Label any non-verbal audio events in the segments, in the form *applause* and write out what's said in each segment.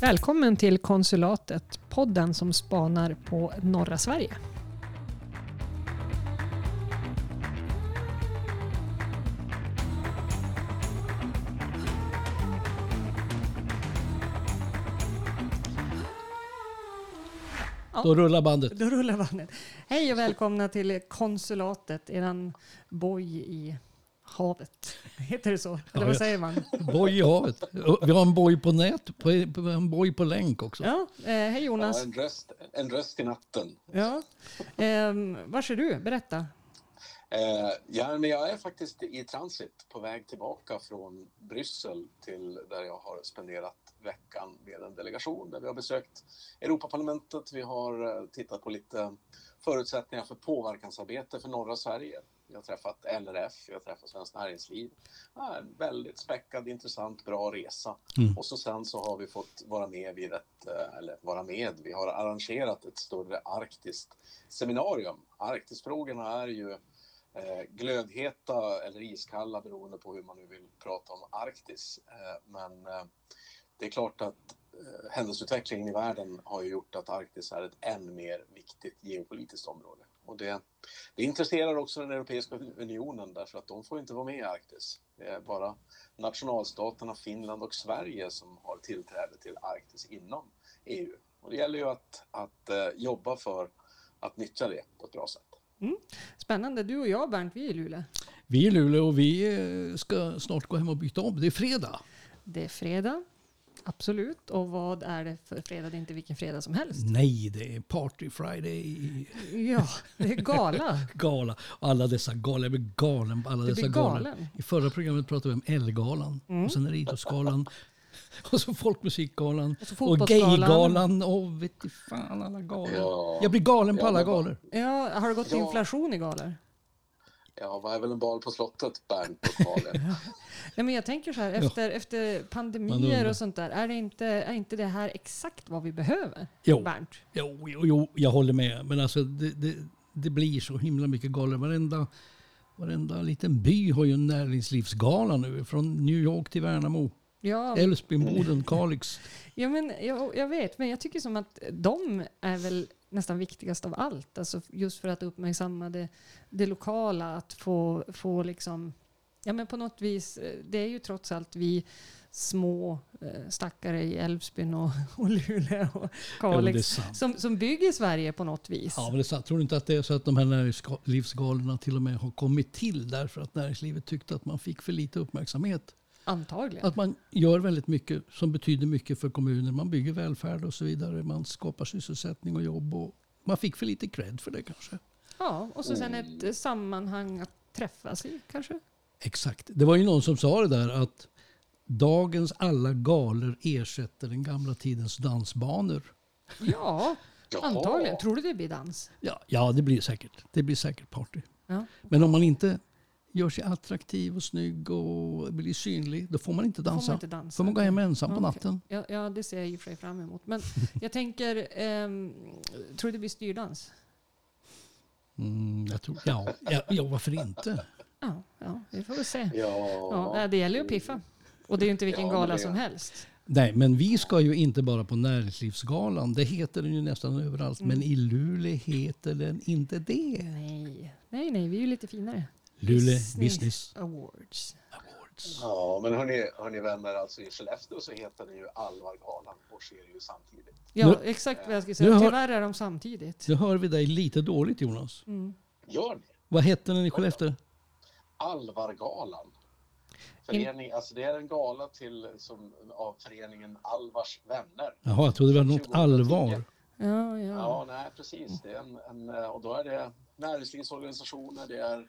Välkommen till Konsulatet, podden som spanar på norra Sverige. Då rullar bandet. Då rullar bandet. Hej och välkomna till Konsulatet, eran boj i havet. Heter det så? Eller Ja, vad säger man? Boj i havet. Vi har en boj på nät, på, en boj på länk också. Ja, eh, hej Jonas. Ja, en, röst, en röst i natten. Ja. Ehm, var är du? Berätta. Eh, ja, men jag är faktiskt i transit på väg tillbaka från Bryssel till där jag har spenderat veckan med en delegation där vi har besökt Europaparlamentet. Vi har eh, tittat på lite förutsättningar för påverkansarbete för norra Sverige. Vi har träffat LRF, vi har träffat Svenskt Näringsliv. Ja, en väldigt späckad, intressant, bra resa. Mm. Och så sen så har vi fått vara med vid ett, eh, eller vara med, vi har arrangerat ett större arktiskt seminarium. Arktisfrågorna är ju eh, glödheta eller iskalla beroende på hur man nu vill prata om Arktis. Eh, men eh, det är klart att eh, händelseutvecklingen i världen har ju gjort att Arktis är ett än mer viktigt geopolitiskt område. Och det, det intresserar också den Europeiska unionen därför att de får inte vara med i Arktis. Det är bara nationalstaterna Finland och Sverige som har tillträde till Arktis inom EU. Och det gäller ju att, att eh, jobba för att nyttja det på ett bra sätt. Spännande. Du och jag Bernt, vi är i Luleå. Vi är i Luleå och vi eh, ska snart gå hem och byta om. Det är fredag. Det är fredag. Absolut. Och vad är det för fredag? Det är inte vilken fredag som helst. Nej, det är Party Friday Ja, det är gala. *laughs* gala. Alla dessa galor. Jag blir galen på alla Du dessa galor. galen. I förra programmet pratade vi om Ellegalan. Och sen är det Idrottsgalan. *laughs* Och så Folkmusikgalan. Och så Och. Gaygalan. Och vet du fan alla galor. Ja. Jag blir galen på Ja, alla galor. Ja, har det gått Ja. inflation i galor? Ja, vad är väl en bal på slottet, Bernt, uppenbarligen. *laughs* Nej, men jag tänker så här, efter, efter Man pandemier och sånt där, är, det inte, är inte det här exakt vad vi behöver? Jo. Bernt? Jo, jo, jo, jag håller med. Men alltså det, det, det blir så himla mycket galor. Varenda, varenda liten by har ju en näringslivsgala nu. Från New York till Värnamo. Ja, Älvsbyn, Boden, Kalix. ja men, jag, jag vet, men jag tycker som att de är väl nästan viktigast av allt. Alltså just för att uppmärksamma det, det lokala, att få, få liksom, ja men på något vis, eh, det är ju trots allt vi små eh, stackare i Älvsbyn och, *laughs* och Luleå och Kalix sant. som, som bygger Sverige på något vis. Ja, men det är sant. Tror du inte att det är så att de här näringslivsgalorna till och med har kommit till därför att näringslivet tyckte att man fick för lite uppmärksamhet? Antagligen. Att man gör väldigt mycket som betyder mycket för kommuner. Man bygger välfärd och så vidare. Man skapar sysselsättning och jobb. Och man fick för lite cred för det kanske. Ja, och så sen ett eh, sammanhang att träffas i kanske. Exakt. Det var ju någon som sa det där att dagens alla galor ersätter den gamla tidens dansbanor. Ja, antagligen. Tror du det blir dans? Ja, ja det blir säkert. Det blir säkert party. Ja. Men om man inte gör sig attraktiv och snygg och blir synlig, då får man inte Då dansa. får man inte dansa. får man gå hem ensam på natten. Ja, ja, det ser jag i och för sig fram emot. Men *laughs* jag tänker, ehm, tror du det blir styrdans? Mm, jag tror, ja, ja, ja, varför inte? Ja, ja, vi får väl se. Ja, Ja, det gäller ju att piffa. Och det är ju inte vilken Ja, gala som helst. Nej, men vi ska ju inte bara på Näringslivsgalan. Det heter den ju nästan överallt. Mm. Men i Luleå heter den inte det. Nej, nej, nej, vi är ju lite finare. Luleå Business Awards. Awards. Ja, men hörni, hörni vänner, alltså i Skellefteå så heter det ju Alvargalan och sker ju samtidigt. Ja, Nu- exakt vad jag skulle Nu säga. Tyvärr är de samtidigt. Nu hör vi dig lite dåligt Jonas. Mm. Gör ni? Vad hette den i Skellefteå? Alvargalan. Förening, alltså det är en gala till, som, av föreningen Alvars vänner. Jaha, jag trodde det var något 2010. allvar. Ja, Ja, ja. nej precis. Det är en, en, och då är det näringslivsorganisationer, det är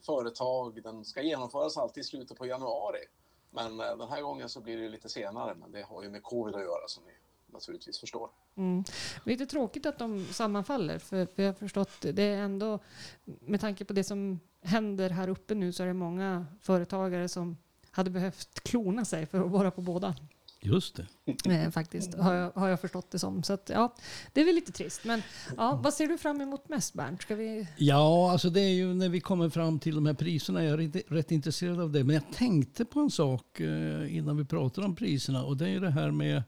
företag. Den ska genomföras alltid i slutet på januari. Men eh, den här gången så blir det lite senare, men det har ju med covid att göra som ni naturligtvis förstår. Mm. Lite tråkigt att de sammanfaller, för, för jag har förstått det är ändå, med tanke på det som händer här uppe nu så är det många företagare som hade behövt klona sig för att vara på båda. Just det. Eh, faktiskt, har jag, har jag förstått det som. Så att, ja, det är väl lite trist. Men ja, vad ser du fram emot mest Bernt? Ska vi... Ja, alltså det är ju när vi kommer fram till de här priserna. Jag är rätt, rätt intresserad av det. Men jag tänkte på en sak eh, innan vi pratar om priserna. Och det är ju det här med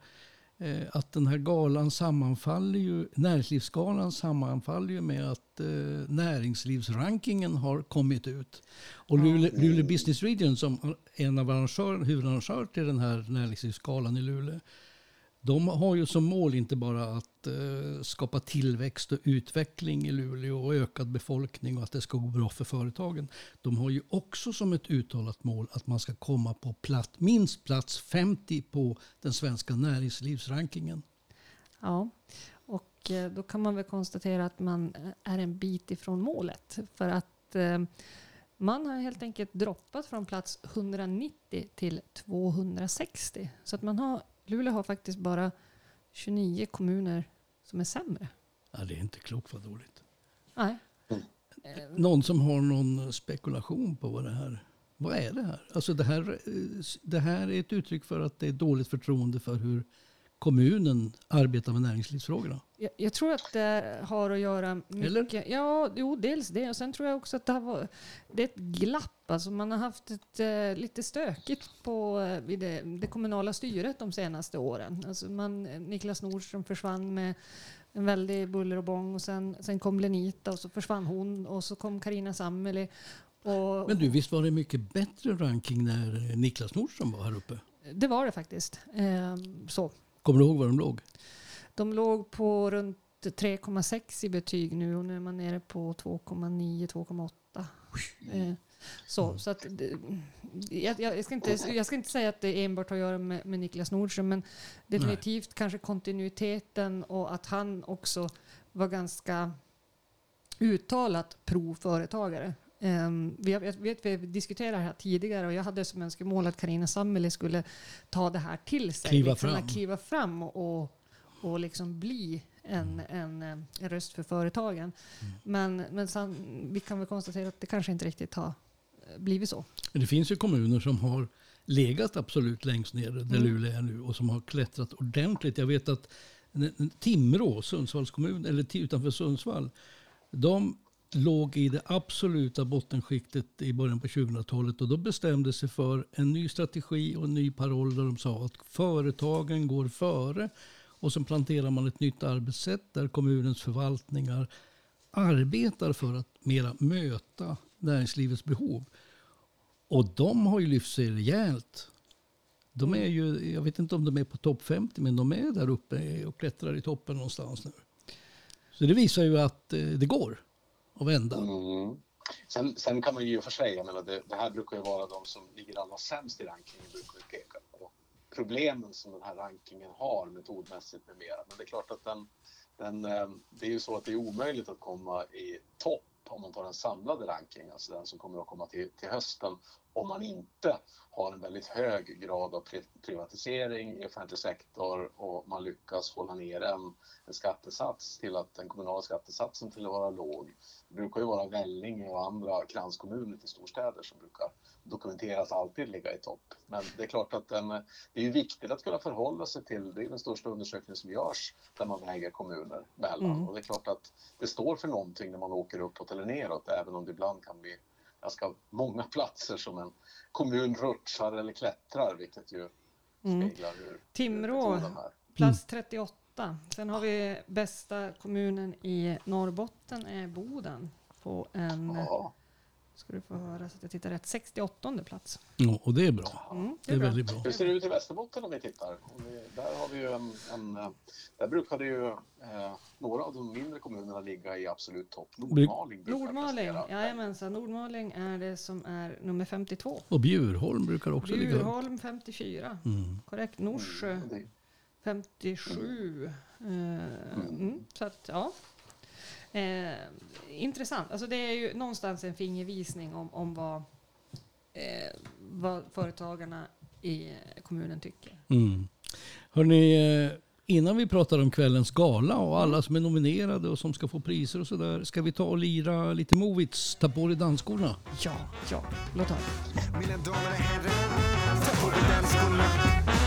eh, att den här galan sammanfaller ju, näringslivsgalan sammanfaller ju med att eh, näringslivsrankingen har kommit ut. Och Luleå, Luleå Business Region som en av arrangör, huvudarrangörer till den här näringslivsgalan i Luleå de har ju som mål inte bara att eh, skapa tillväxt och utveckling i Luleå och ökad befolkning och att det ska gå bra för företagen. De har ju också som ett uttalat mål att man ska komma på platt, minst plats 50 på den svenska näringslivsrankingen. Ja, och eh, då kan man väl konstatera att man eh, är en bit ifrån målet. För att eh, man har helt enkelt droppat från plats 190 till 260. Så att man har Luleå har faktiskt bara 29 kommuner som är sämre. Ja, det är inte klokt vad dåligt. Nej. Någon som har någon spekulation på vad det här vad är det här? Alltså det här? Det här är ett uttryck för att det är dåligt förtroende för hur kommunen arbetar med näringslivsfrågorna. Jag, jag, tror att det har att göra mycket... Eller? Ja, jo, dels det. Och sen tror jag också att det, har varit, det är ett glapp. Alltså man har haft ett, eh, lite stökigt på, eh, vid det, det, kommunala styret de senaste åren. Alltså man, Niklas Nordström försvann med en väldig buller och bång och sen, sen kom Lenita och så försvann hon och så kom Karina Sammeli. Och, Men du, visst var det mycket bättre ranking när Niklas Nordström var här uppe? Det var det faktiskt. Eh, så. Kommer du ihåg var de låg? De låg på runt 3,6 i betyg nu och nu är man nere på 2,9-2,8. Eh, så, så att, jag, jag, ska inte, jag ska inte säga att det enbart har att göra med, med Niklas Nordström, men definitivt Nej. kanske kontinuiteten och att han också var ganska uttalat pro-företagare. Um, vi, har, vet, vi diskuterade det här tidigare och jag hade som önskemål att Karina Sammeli skulle ta det här till sig. Kliva liksom, fram. Kliva fram och, och liksom bli en, en, en röst för företagen. Mm. Men, men sen, vi kan väl konstatera att det kanske inte riktigt har eh, blivit så. Det finns ju kommuner som har legat absolut längst ner där mm. Luleå är nu och som har klättrat ordentligt. Jag vet att Timrå, Sundsvalls kommun, eller utanför Sundsvall, de låg i det absoluta bottenskiktet i början på 2000-talet och då bestämde sig för en ny strategi och en ny paroll där de sa att företagen går före och så planterar man ett nytt arbetssätt där kommunens förvaltningar arbetar för att mera möta näringslivets behov. Och de har ju lyft sig rejält. De är ju, jag vet inte om de är på topp 50 men de är där uppe och klättrar i toppen någonstans nu. Så det visar ju att eh, det går och vända. Mm. Sen, sen, kan man ju för sig, jag menar, det, det, här brukar ju vara de som ligger allra sämst i rankingen brukar peka på problemen som den här rankingen har metodmässigt med mera. Men det är klart att den, den, eh, det är ju så att det är omöjligt att komma i topp om man tar den samlade rankingen, alltså den som kommer att komma till, till hösten, om man inte har en väldigt hög grad av privatisering i offentlig sektor och man lyckas hålla ner en, en skattesats till att den kommunala skattesatsen till att vara låg. Det brukar ju vara Vellinge och andra kranskommuner till storstäder som brukar dokumenteras alltid ligga i topp. Men det är klart att den, det är viktigt att kunna förhålla sig till, det är den största undersökningen som görs där man väger kommuner mellan. Mm. Och det är klart att det står för någonting när man åker uppåt eller neråt, även om det ibland kan bli ganska många platser som en kommun rutschar eller klättrar, vilket ju mm. speglar hur Timrå, plats 38. Sen har vi bästa kommunen i Norrbotten är Boden på en ja ska du få höra så att jag tittar rätt. 68 plats. Ja, och det är bra. Mm, det, är, det är bra. väldigt bra. Hur ser det ut i Västerbotten om vi tittar? där har vi ju en, en där brukar det ju eh, några av de mindre kommunerna ligga i absolut topp. Nordmaling Nordmaling, jajamensan. Nordmaling är det som är nummer 52. Och Bjurholm brukar också Bjurholm, ligga Bjurholm 54. Mm. Korrekt. Norsjö 57. Mm. Uh, mm. Så att, ja. Eh, intressant. Alltså det är ju någonstans en fingervisning om, om vad, eh, vad företagarna i kommunen tycker. Mm. Hörrni, eh, innan vi pratar om kvällens gala och alla som är nominerade och som ska få priser och sådär. Ska vi ta och lira lite Movits, ta på dig dansskorna? Ja, ja, låt höra. Mina damer och herrar, ta på dig dansskorna.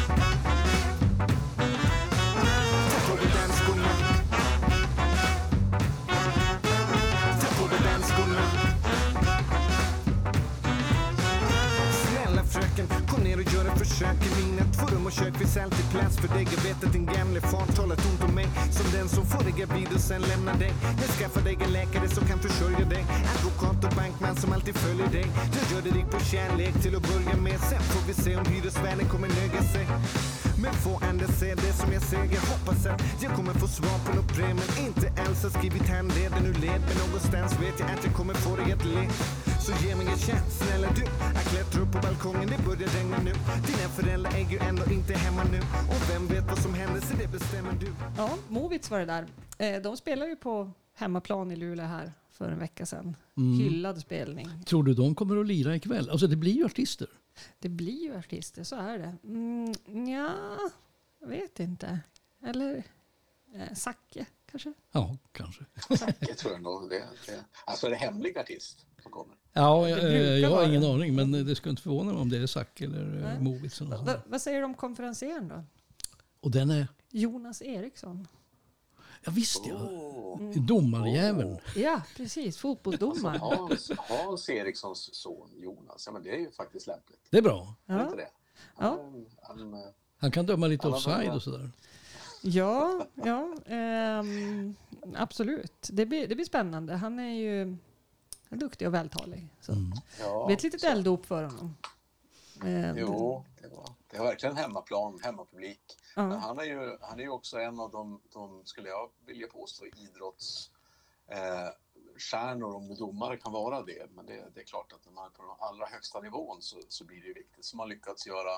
Kök finns alltid plats för dig. Jag vet att din gamle far talat ont om mig. Som den som får dig gravid och sen lämnar dig. Jag skaffar dig en läkare som kan försörja dig. Advokat och bankman som alltid följer dig. Jag gör dig rik på kärlek till att börja med. Sen får vi se om hyresvärden kommer nöja sig. Men få andra ser det som jag ser. Jag hoppas att jag kommer få svar på något brev. Men inte alls har skrivit handleden ur led. Men någonstans vet jag att jag kommer få dig att le. Så ge mig en chans, snälla du. Att klättra upp på balkongen, det börjar regna nu. Dina föräldrar är ju ändå inte hemma nu. Och vem vet vad som händer, så det bestämmer du. Ja, Movits var det där. Eh, De spelar ju på hemmaplan i Luleå här för en vecka sedan. Mm. Hyllad spelning. Tror du de kommer att lira ikväll? Alltså det blir ju artister. Det blir ju artister, så är det. Mm, ja, jag vet inte. Eller eh, Zacke kanske? Ja, kanske. Det tror jag nog. Det, det. Alltså är det hemlig artist som kommer? Ja, jag, brukar jag har ingen aning, men det skulle inte förvåna mig om det är Zack eller. Nej. Movits. Va, sånt. vad säger du om konferencieren då? Och den är, Jonas Eriksson. ja visst ja, Oh. domarjäveln. Ja, precis. Fotbollsdomare. Hans, Hans Erikssons son Jonas, ja men det är ju faktiskt lämpligt. Det är bra. Är Ja, inte det? Ja. Han, han, eh, Han kan döma lite offside och sådär. ja, ja ehm, absolut. Det blir, det blir spännande. Han är ju han är duktig och vältalig. Så. Mm. ja, Det blir ett litet så- elddop för honom. Ehm, Jo, det var, det var verkligen hemmaplan, hemmapublik. Men Ja. han är ju, han är ju också en av de, de skulle jag vilja påstå, idrotts eh, stjärnor, om domare kan vara det. Men det, det är klart att när man är på den allra högsta nivån så, så blir det viktigt. Så man lyckats göra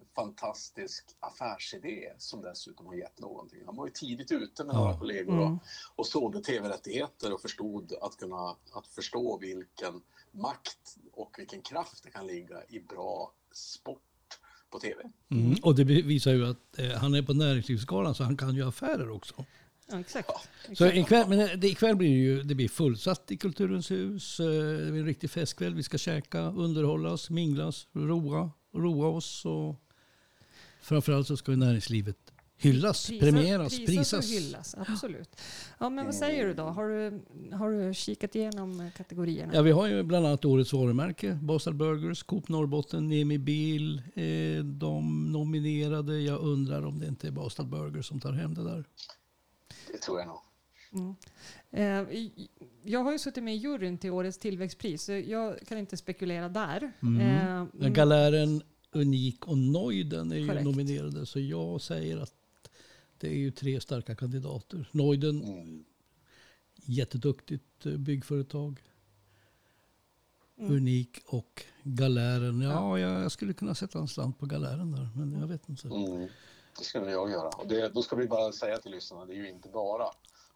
en fantastisk affärsidé som dessutom har gett någonting. Han var ju tidigt ute med Ja. några kollegor och, Mm. och sålde tv-rättigheter och förstod att kunna att förstå vilken makt och vilken kraft det kan ligga i bra sport på tv. Mm. Och det visar ju att eh, han är på Näringslivsgalan så han kan ju affärer också. Ja, exakt. Så exakt. ikväll, men det, ikväll blir det ju det blir fullsatt i Kulturens hus. Eh, Det blir en riktig festkväll. Vi ska käka, underhållas, minglas, roa, roa oss. Och framförallt så ska ju näringslivet hyllas, Prisas- premieras, prisas prisas. och hyllas, absolut. Ja, men vad säger du då? Har du, har du kikat igenom eh, kategorierna? Ja, vi har ju bland annat årets varumärke, Bastard Burgers, Coop Norrbotten, Nemi Bil. Eh, de nominerade, jag undrar om det inte är Bastard Burgers som tar hem det där. Det tror jag nog. Mm. Eh, jag har ju suttit med i juryn till årets tillväxtpris, så jag kan inte spekulera där. Mm. Eh, Men Galären, Unik och Neuden är ju Korrekt. nominerade. Så jag säger att det är ju tre starka kandidater. Neuden, Mm. jätteduktigt eh, byggföretag. Mm. Unik och Galären. Ja, jag, jag skulle kunna sätta en slant på Galären där. Men jag vet inte. Mm. Det skulle jag göra. Och det, då ska vi bara säga till lyssnarna, det är ju inte bara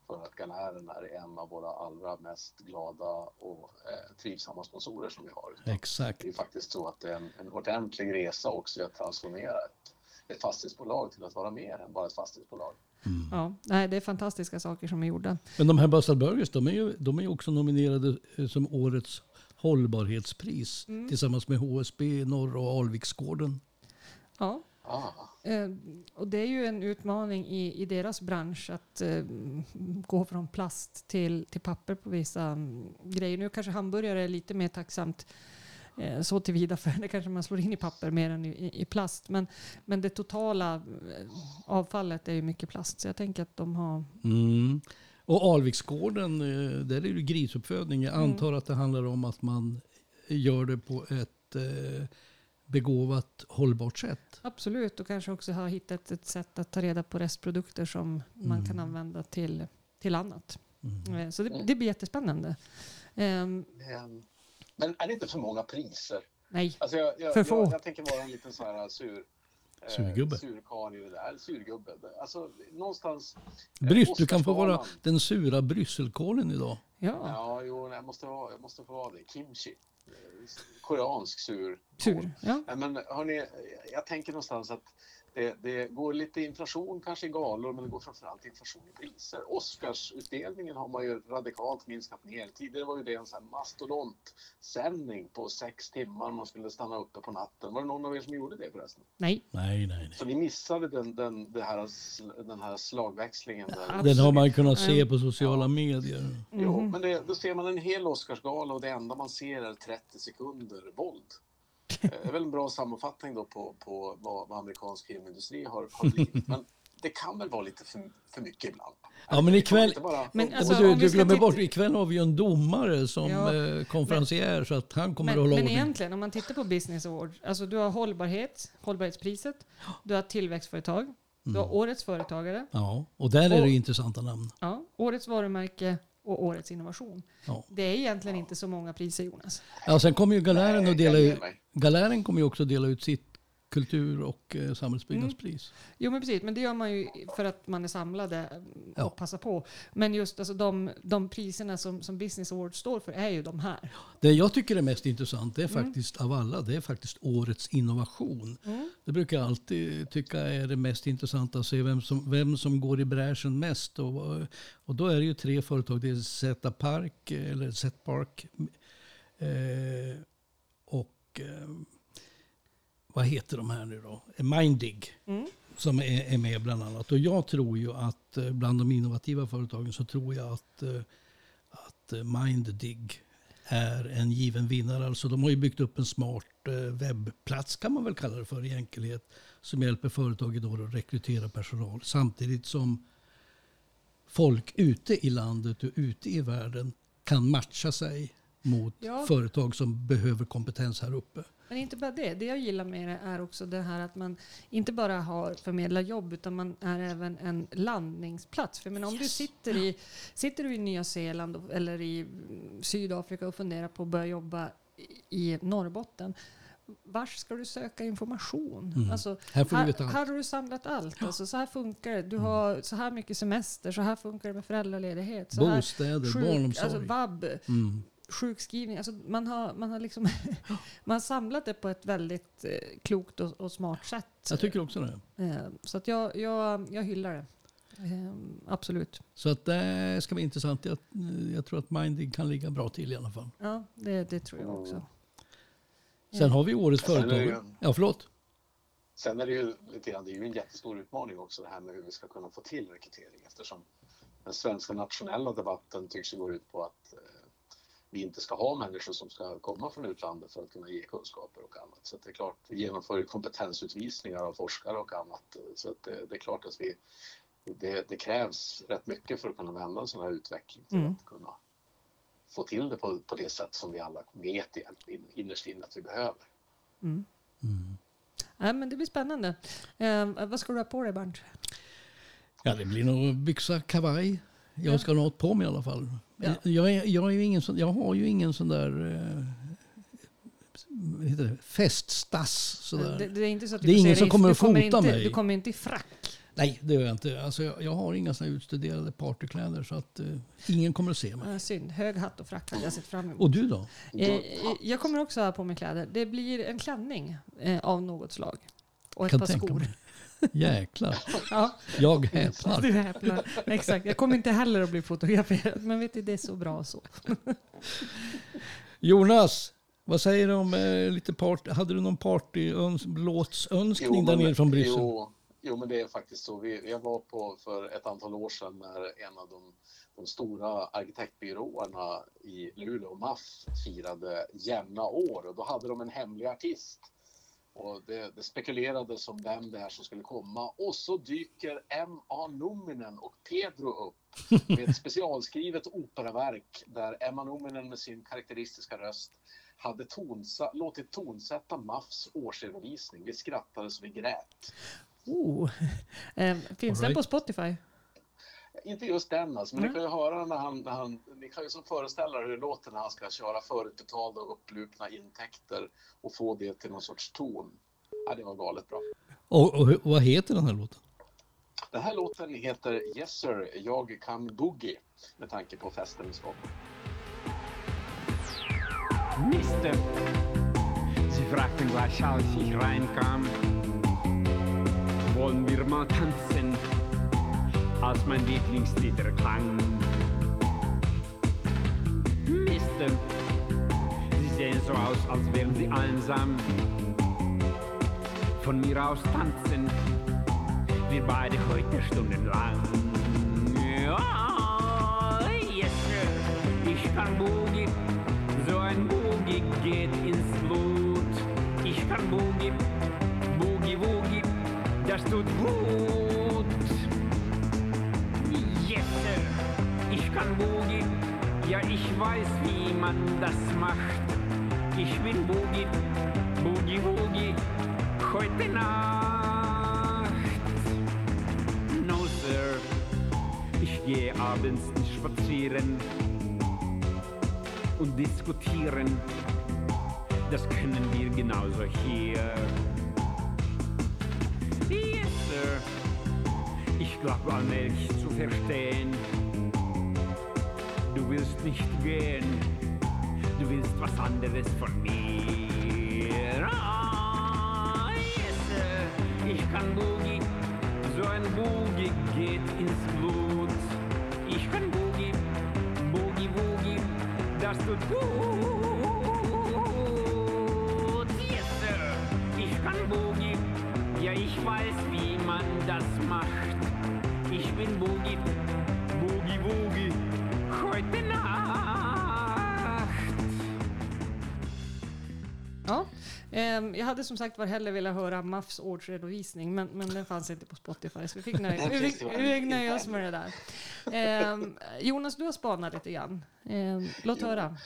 för att Galären är en av våra allra mest glada och eh, trivsamma sponsorer som vi har. Exakt. Det är ju faktiskt så att det är en, en ordentlig resa också att transformera ett, ett fastighetsbolag till att vara mer än bara ett fastighetsbolag. ja, nej, det är fantastiska saker som är gjorda. Men de här Bastard Burgers, de är ju, de är ju också nominerade eh, som årets hållbarhetspris. Mm. Tillsammans med HSB, Norr och Alviksgården. Ja. Ah, Eh, och det är ju en utmaning i, i deras bransch att eh, gå från plast till, till papper på vissa mm, grejer. Nu kanske hamburgare är lite mer tacksamt eh, så tillvida för det kanske man slår in i papper mer än i, i, plast. Men, men det totala eh, avfallet är ju mycket plast. Så jag tänker att de har... Mm. Och Alviksgården, eh, där är det grisuppfödning. Jag Mm. antar att det handlar om att man gör det på ett eh, begåvat, hållbart sätt. Absolut, och kanske också har hittat ett sätt att ta reda på restprodukter som man kan använda till, till annat. Mm. Eh, Så det, det blir jättespännande. Ehm, men, är det inte för många priser? nej, Alltså jag, jag, För få. jag, jag tänker vara en liten så här sur... eh, Surgubbe. Surkarl i det där, surgubbe. Alltså någonstans... Bryss, du kan få vara den sura brysselkålen idag. ja, Ja, jo, jag måste, vara, jag måste få vara det. Kimchi. Koreansk sur. tur. Ja. Men hörni, jag tänker någonstans att det, det går lite inflation kanske i galor, men det går framförallt inflation i priser. Oscarsutdelningen har man ju radikalt minskat ner. Tidigare var ju det en sån mastodontsändning på sex timmar. Man skulle stanna uppe på natten. Var det någon av er som gjorde det förresten? Nej, Nej, nej, nej. Så ni missade den, den, det här, den här slagväxlingen. Där. Den har man kunnat se Mm. på sociala Ja. medier. Jo, Mhm. men det, då ser man en hel Oscarsgala och det enda man ser är 30 sekunder våld. Det är väl en bra sammanfattning då på, på vad, vad amerikansk filmindustri har, har *laughs* blivit. Men det kan väl vara lite för, för mycket ibland. Ja, men ikväll- Bara, Men alltså, du, du glömmer titta- bort, ikväll har vi ju en domare som Ja, eh, konferencier så att han kommer Men, att hålla men ordning. egentligen, om man tittar på Business Award, alltså du har hållbarhet, hållbarhetspriset, du har tillväxtföretag, du har årets företagare, Ja, och där är det Och- intressanta namn. ja, årets varumärke och årets innovation. Ja. Det är egentligen inte så många priser Jonas. Ja, sen kommer ju Galären att dela ut. Galären kommer ju också dela ut sitt kultur och eh, samhällsbyggnadspris. Jo men precis, men det gör man ju för att man är samlade mm, Ja. och passar på. Men just alltså, de, de priserna som, som Business Award står för är ju de här. Det jag tycker är mest intressant det är Mm. faktiskt av alla, det är faktiskt årets innovation. Det brukar jag alltid tycka är det mest intressanta att se vem som, vem som går i bräschen mest. Och, och då är det ju tre företag, det är Zeta Park, eller Zet Park eh, och eh, vad heter de här nu då? Mindig. Mm. Som är, är med bland annat. Och jag tror ju att eh, bland de innovativa företagen så tror jag att, eh, att eh, Minddig är en given vinnare. Alltså de har ju byggt upp en smart webbplats kan man väl kalla det för i enkelhet. Som hjälper företag idag att rekrytera personal. Samtidigt som folk ute i landet och ute i världen kan matcha sig mot Ja. företag som behöver kompetens här uppe. Men inte bara det. Det jag gillar med det är också det här att man inte bara har förmedlar jobb utan man är även en landningsplats. För menar, om du sitter i, sitter du i Nya Zeeland eller i mm, Sydafrika och funderar på att börja jobba i- Norrbotten. Vars ska du söka information? Mm. Alltså, Här får du här, veta allt. här har du samlat allt. Alltså, så här funkar det. Du har så här mycket semester, så här funkar det med föräldraledighet. Så här, Bostäder, sjuk, barnomsorg. alltså vab, Mm. Sjukskrivning. Alltså man, har, man, har liksom *laughs* man har samlat det på ett väldigt eh, klokt och, och smart sätt. Jag tycker också det. Eh, så att jag, jag, jag hyllar det. Eh, absolut. Så att det ska bli intressant. Jag, jag tror att Mindig kan ligga bra till i alla fall. Ja, det, det tror jag också. Sen har vi årets företag. Ja, förlåt. Sen är det ju lite grann, det är ju en jättestor utmaning också det här med hur vi ska kunna få till rekrytering eftersom den svenska nationella debatten tycks gå ut på att eh, vi inte ska ha människor som ska komma från utlandet för att kunna ge kunskaper och annat. Så att det är klart, vi genomför kompetensutvisningar av forskare och annat. Så att det, det är klart att vi, det, det krävs rätt mycket för att kunna vända en sån här utveckling för Mm. att kunna få till det på, på det sätt som vi alla vet egentligen innerst inne att vi behöver. Mm. Mm. Nej, men det blir spännande. Eh, vad ska du ha på dig Bernt? Ja, det blir nog byxa, kavaj. Jag Ja. ska ha något på mig i alla fall. Ja. Jag, är, jag, är ju ingen sån, jag har ju ingen sån där eh, heter det, feststass. Sådär. Det, det är inte så att Det är ingen som kommer att fota inte, mig. Du kommer inte i frack. Nej, det gör jag inte. Alltså, jag, jag har inga såna utstuderade partykläder så att eh, ingen kommer att se mig. Eh, synd. Hög hatt och frack hade jag sett fram emot. Och du då? Eh, jag kommer också ha på mig kläder. Det blir en klänning eh, av något slag. Och ett Kan par skor. mig. Jäklar, *laughs* Ja, jag häpnar. du häpnar. Exakt. Jag kommer inte heller att bli fotograferad. Men vet du, det är så bra så. *laughs* Jonas, vad säger du om eh, lite party? Hade du någon partylåtsönskning där nere från Bryssel? Jo, jo, men det är faktiskt så. Vi, jag var på för ett antal år sedan när en av de, de stora arkitektbyråerna i Luleå, MAF, firade jämna år och då hade de en hemlig artist. Och det, det spekulerades om vem det är som skulle komma och så dyker M.A. Numinen och Pedro upp med ett specialskrivet operaverk där Emma Numinen med sin karaktäristiska röst hade tonsa, låtit tonsätta MAFs årsredovisning. Vi skrattade så vi grät. Oh. *laughs* Eh, finns All den right. på Spotify? Inte just den alltså, men Mm. ni kan ju höra när han, när han, ni kan ju som föreställa er hur det låter när han ska köra förutbetalda och upplupna intäkter och få det till någon sorts ton. Ja, det var galet bra. Och, och, hur- vad heter den här låten? Den här låten heter Yes sir, jag kan boogie med tanke på festen vi ska på. Mister. Sie fragten als ich reinkam, wollen wir mal tanzen, als mein Lieblingslied erklang. Mister, Sie sehen so aus, als wären Sie einsam. Von mir aus tanzen, wir beide heute stundenlang. Weiß, wie man das macht. Ich bin Boogie, Boogie Woogie, heute Nacht. No Sir, ich gehe abends nicht spazieren und diskutieren. Das können wir genauso hier. Yes, Sir. Ich glaube allmählich zu verstehen. Nicht gehen. Du willst was anderes von mir. Ah, yes. Ich kann Boogie. So ein Boogie geht ins Blut. Ich kann Boogie. Boogie, Boogie. Das tut gut. Yes. Ich kann Boogie. Ja, ich weiß, wie man das macht. Ich bin Boogie, Boogie Woogie, jag hade som sagt var hellre velat höra Muffs årsredovisning, men, men den fanns inte på Spotify, så vi fick nöja, *laughs* vi fick, vi fick nöja oss med det där. Ehm, Jonas, du har spanat lite grann. Ehm, låt höra.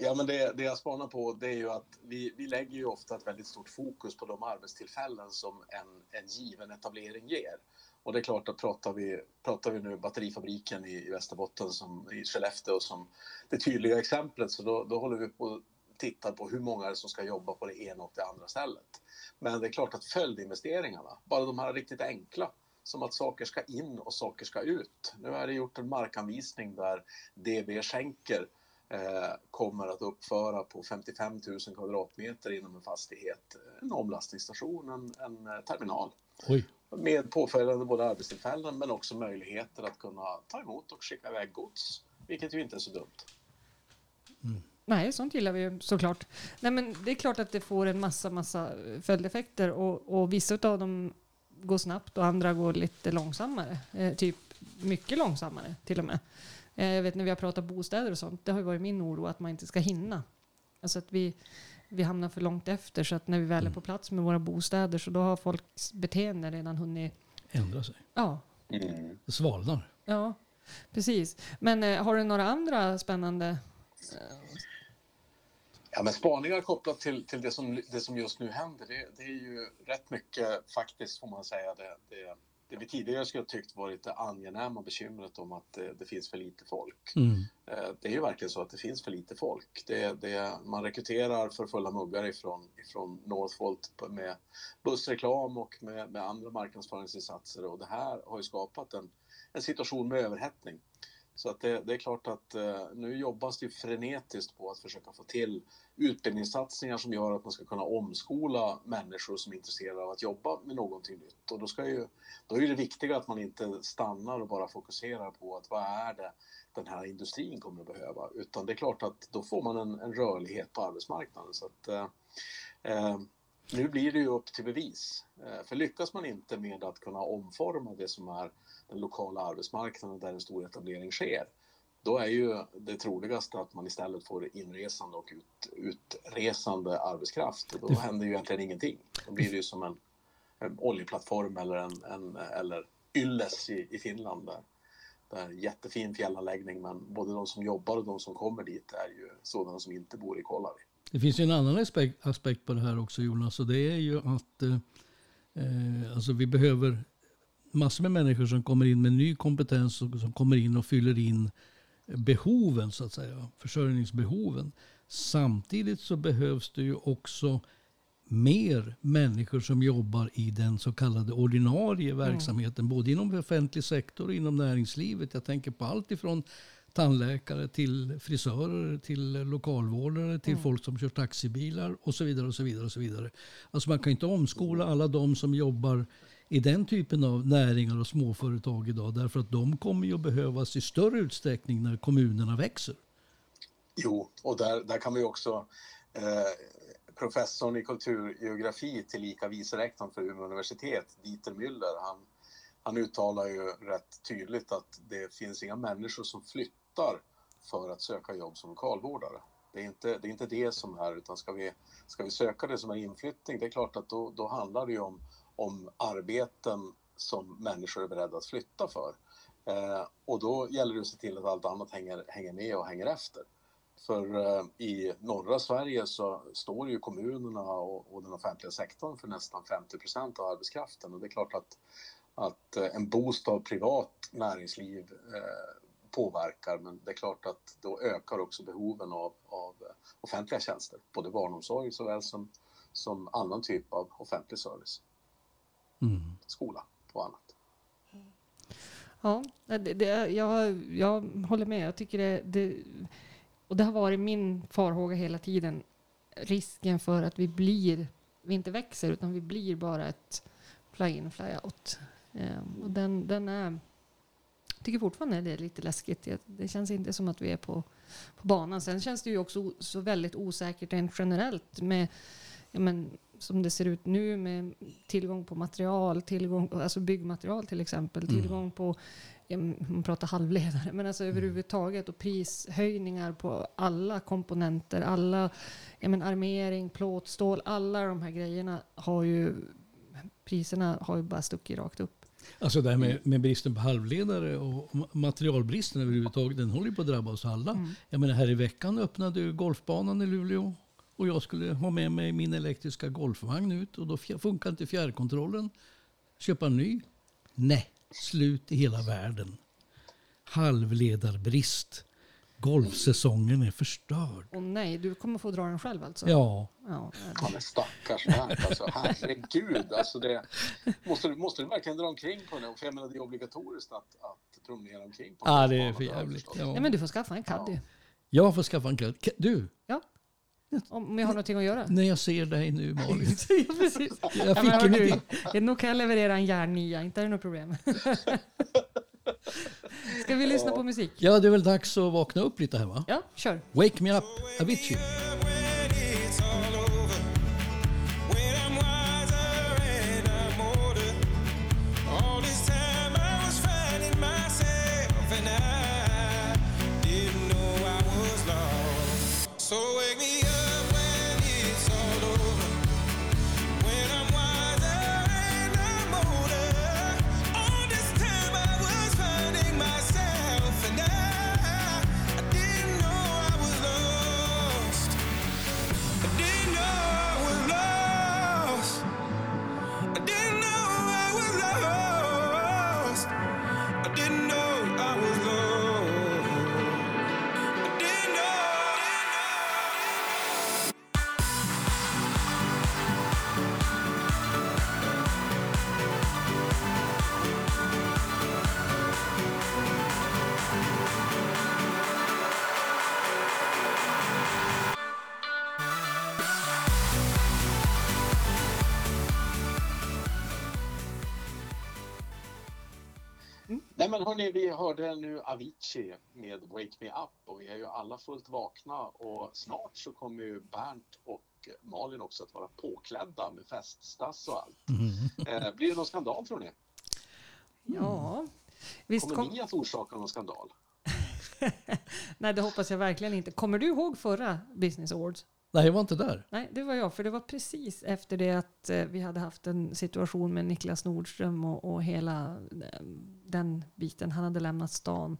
Ja, men det, det jag spanar på det är ju att vi, vi lägger ju ofta ett väldigt stort fokus på de arbetstillfällen som en, en given etablering ger. Och det är klart att pratar vi, pratar vi nu batterifabriken i, i Västerbotten som i Skellefteå som det tydliga exemplet så då, då håller vi på att titta på hur många som ska jobba på det ena och det andra stället. Men det är klart att följdinvesteringarna, bara de här riktigt enkla, som att saker ska in och saker ska ut. Nu är det gjort en markanvisning där DB Schenker eh, kommer att uppföra på 55 000 kvadratmeter inom en fastighet en omlastningsstation, en, en eh, terminal Oj. med påföljande både arbetstillfällen men också möjligheter att kunna ta emot och skicka iväg gods, vilket ju inte är så dumt. Nej, sånt gillar vi ju såklart. Nej, men det är klart att det får en massa, massa följdeffekter och, och vissa av dem går snabbt och andra går lite långsammare. Eh, typ mycket långsammare till och med. Eh, jag vet när vi har pratat bostäder och sånt, det har ju varit min oro att man inte ska hinna. Alltså att vi, vi hamnar för långt efter så att när vi väl är på plats med våra bostäder så då har folks beteende redan hunnit, Ändra sig. ja, Det svalnar. ja, precis. Men eh, har du några andra spännande Ja, men spaningar kopplat till, till det, som, det som just nu händer, det, det är ju rätt mycket faktiskt får man säga det, det, det vi tidigare skulle ha tyckt varit det angenäma bekymret om att det, det finns för lite folk. Mm. Eh, Det är ju verkligen så att det finns för lite folk. Det, det, man rekryterar för fulla muggar ifrån, ifrån Northvolt med bussreklam och med, med andra marknadsföringsinsatser och det här har ju skapat en, en situation med överhettning. Så att det, det är klart att eh, nu jobbas det frenetiskt på att försöka få till utbildningssatsningar som gör att man ska kunna omskola människor som är intresserade av att jobba med någonting nytt. Och då, ska ju, då är det viktiga att man inte stannar och bara fokuserar på att vad är det den här industrin kommer att behöva. Utan det är klart att då får man en, en rörlighet på arbetsmarknaden. Så att, eh, eh, nu blir det ju upp till bevis. Eh, för lyckas man inte med att kunna omforma det som är den lokala arbetsmarknaden där en stor etablering sker, då är ju det troligaste att man istället får inresande och ut, utresande arbetskraft. Och då händer ju egentligen ingenting. Då blir det ju som en, en oljeplattform eller, en, en, eller Ylles i, i Finland. Där, där jättefin fjällanläggning men både de som jobbar och de som kommer dit är ju sådana som inte bor i Kolari. Det finns ju en annan aspekt, aspekt på det här också Jonas och det är ju att eh, alltså vi behöver massor med människor som kommer in med ny kompetens och som kommer in och fyller in behoven så att säga, försörjningsbehoven. Samtidigt så behövs det ju också mer människor som jobbar i den så kallade ordinarie verksamheten, både inom offentlig sektor och inom näringslivet. Jag tänker på allt ifrån tandläkare till frisörer, till lokalvårdare, till folk som kör taxibilar och så vidare. och så vidare och så vidare. Alltså man kan inte omskola alla de som jobbar i den typen av näringar och småföretag idag därför att de kommer ju att behövas i större utsträckning när kommunerna växer. Jo, och där, där kan vi också eh, professorn i kulturgeografi tillika vice rektorn för Umeå universitet, Dieter Müller, han, han uttalar ju rätt tydligt att det finns inga människor som flyttar för att söka jobb som lokalvårdare. Det är inte det, är inte det som är, utan ska vi, ska vi söka det som är inflyttning, det är klart att då, då handlar det ju om, om arbeten som människor är beredda att flytta för. Eh, och då gäller det att se till att allt annat hänger, hänger med och hänger efter. För eh, i norra Sverige så står ju kommunerna och, och den offentliga sektorn för nästan 50 procent av arbetskraften och det är klart att, att eh, en boost av privat näringsliv eh, påverkar men det är klart att då ökar också behoven av, av offentliga tjänster, både barnomsorg såväl som, som annan typ av offentlig service, Mm. skola och annat. Ja, det, det, jag, jag håller med. Jag tycker det, det... Och det har varit min farhåga hela tiden. Risken för att vi blir... Vi inte växer, utan vi blir bara ett fly-in, fly-out. Ehm, och den, den är... Jag tycker fortfarande det är lite läskigt. Det, det känns inte som att vi är på, på banan. Sen känns det ju också så väldigt osäkert rent generellt med ja, men, som det ser ut nu med tillgång på material, tillgång, alltså byggmaterial till exempel, Mm. tillgång på, ja, man pratar halvledare, men alltså överhuvudtaget och prishöjningar på alla komponenter, alla, ja, men armering, plåt, stål, alla de här grejerna har ju, priserna har ju bara stuckit rakt upp. Alltså det här med, med bristen på halvledare och ma- materialbristen överhuvudtaget, den håller ju på att drabba oss alla. Mm. Jag menar här i veckan öppnade ju golfbanan i Luleå och jag skulle ha med mig min elektriska golfvagn ut och då funkar inte fjärrkontrollen. Köpa en ny? Nej, slut i hela världen. Halvledarbrist. Golfsäsongen är förstörd. Och nej, du kommer få dra den själv alltså? Ja, ja Ja, men stackars Bernt, alltså herregud. Alltså det, måste, du, måste du verkligen dra omkring på den? För jag menar, det är obligatoriskt att, att promenera omkring på ja en det är för jävligt. Ja. ja, men du får skaffa en caddy. Jag får skaffa en katt. Du, Ja. Om jag har någonting att göra. när jag ser dig nu Malin. *laughs* ja, precis. Jag Ja, fick men hör en du, idé. ja, nog kan jag leverera en järnnia, inte är det något problem. *laughs* Ska vi lyssna på musik? Ja, det är väl dags att vakna upp lite här va? Ja, kör. Wake me up, Avicii. when Nej men hörni, vi hörde nu Avicii med Wake Me Up och vi är ju alla fullt vakna och snart så kommer ju Bernt och Malin också att vara påklädda med feststass och allt. Eh, blir det någon skandal tror ni? Ja, visst Kommer kom... ni att orsaka någon skandal? *laughs* Nej, det hoppas jag verkligen inte. Kommer du ihåg förra Business Awards? Nej, jag var inte där. Nej, det var jag, för det var precis efter det att eh, vi hade haft en situation med Niklas Nordström och, och hela eh, den biten. Han hade lämnat stan.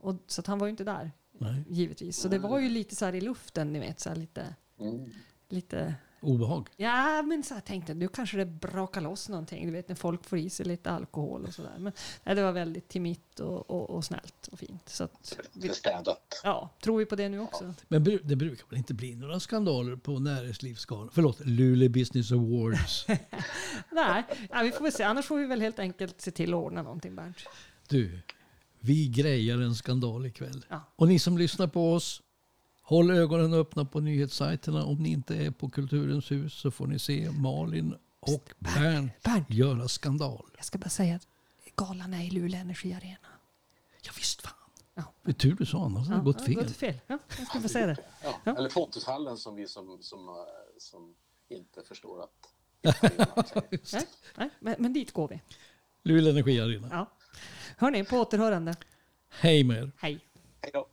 Och, så att han var ju inte där, Nej. givetvis. Så det var ju lite så här i luften, ni vet, så här lite, Mm. lite Obehag. Ja, men så jag tänkte nu kanske det brakar loss någonting. Du vet när folk får i sig lite alkohol och sådär. Men nej, det var väldigt timigt och, och, och snällt och fint. Så att, vi, ja, tror vi på det nu också? Men bru- det brukar väl inte bli några skandaler på näringslivsgalan? Förlåt, Luleå Business Awards. *laughs* Nej, ja, vi får väl se. Annars får vi väl helt enkelt se till att ordna någonting, Bernt. Du, vi grejar en skandal ikväll. Ja. Och ni som lyssnar på oss, håll ögonen öppna på nyhetssajterna. Om ni inte är på Kulturens hus så får ni se Malin och Bernt Bernt. göra skandal. Jag ska bara säga att galan är i Luleå Energiarena. Ja, visst fan. Ja. Det är tur du sa, annars hade det gått ja, fel. gått fel. Ja, jag ska bara säga det. Ja. Ja. Eller Pontushallen som vi som, som, eh, som inte förstår att... *laughs* Nej, nej, men, men dit går vi. Luleå Energiarena. Ja. Hörni, på återhörande. Hej med er. Hej. Hej då.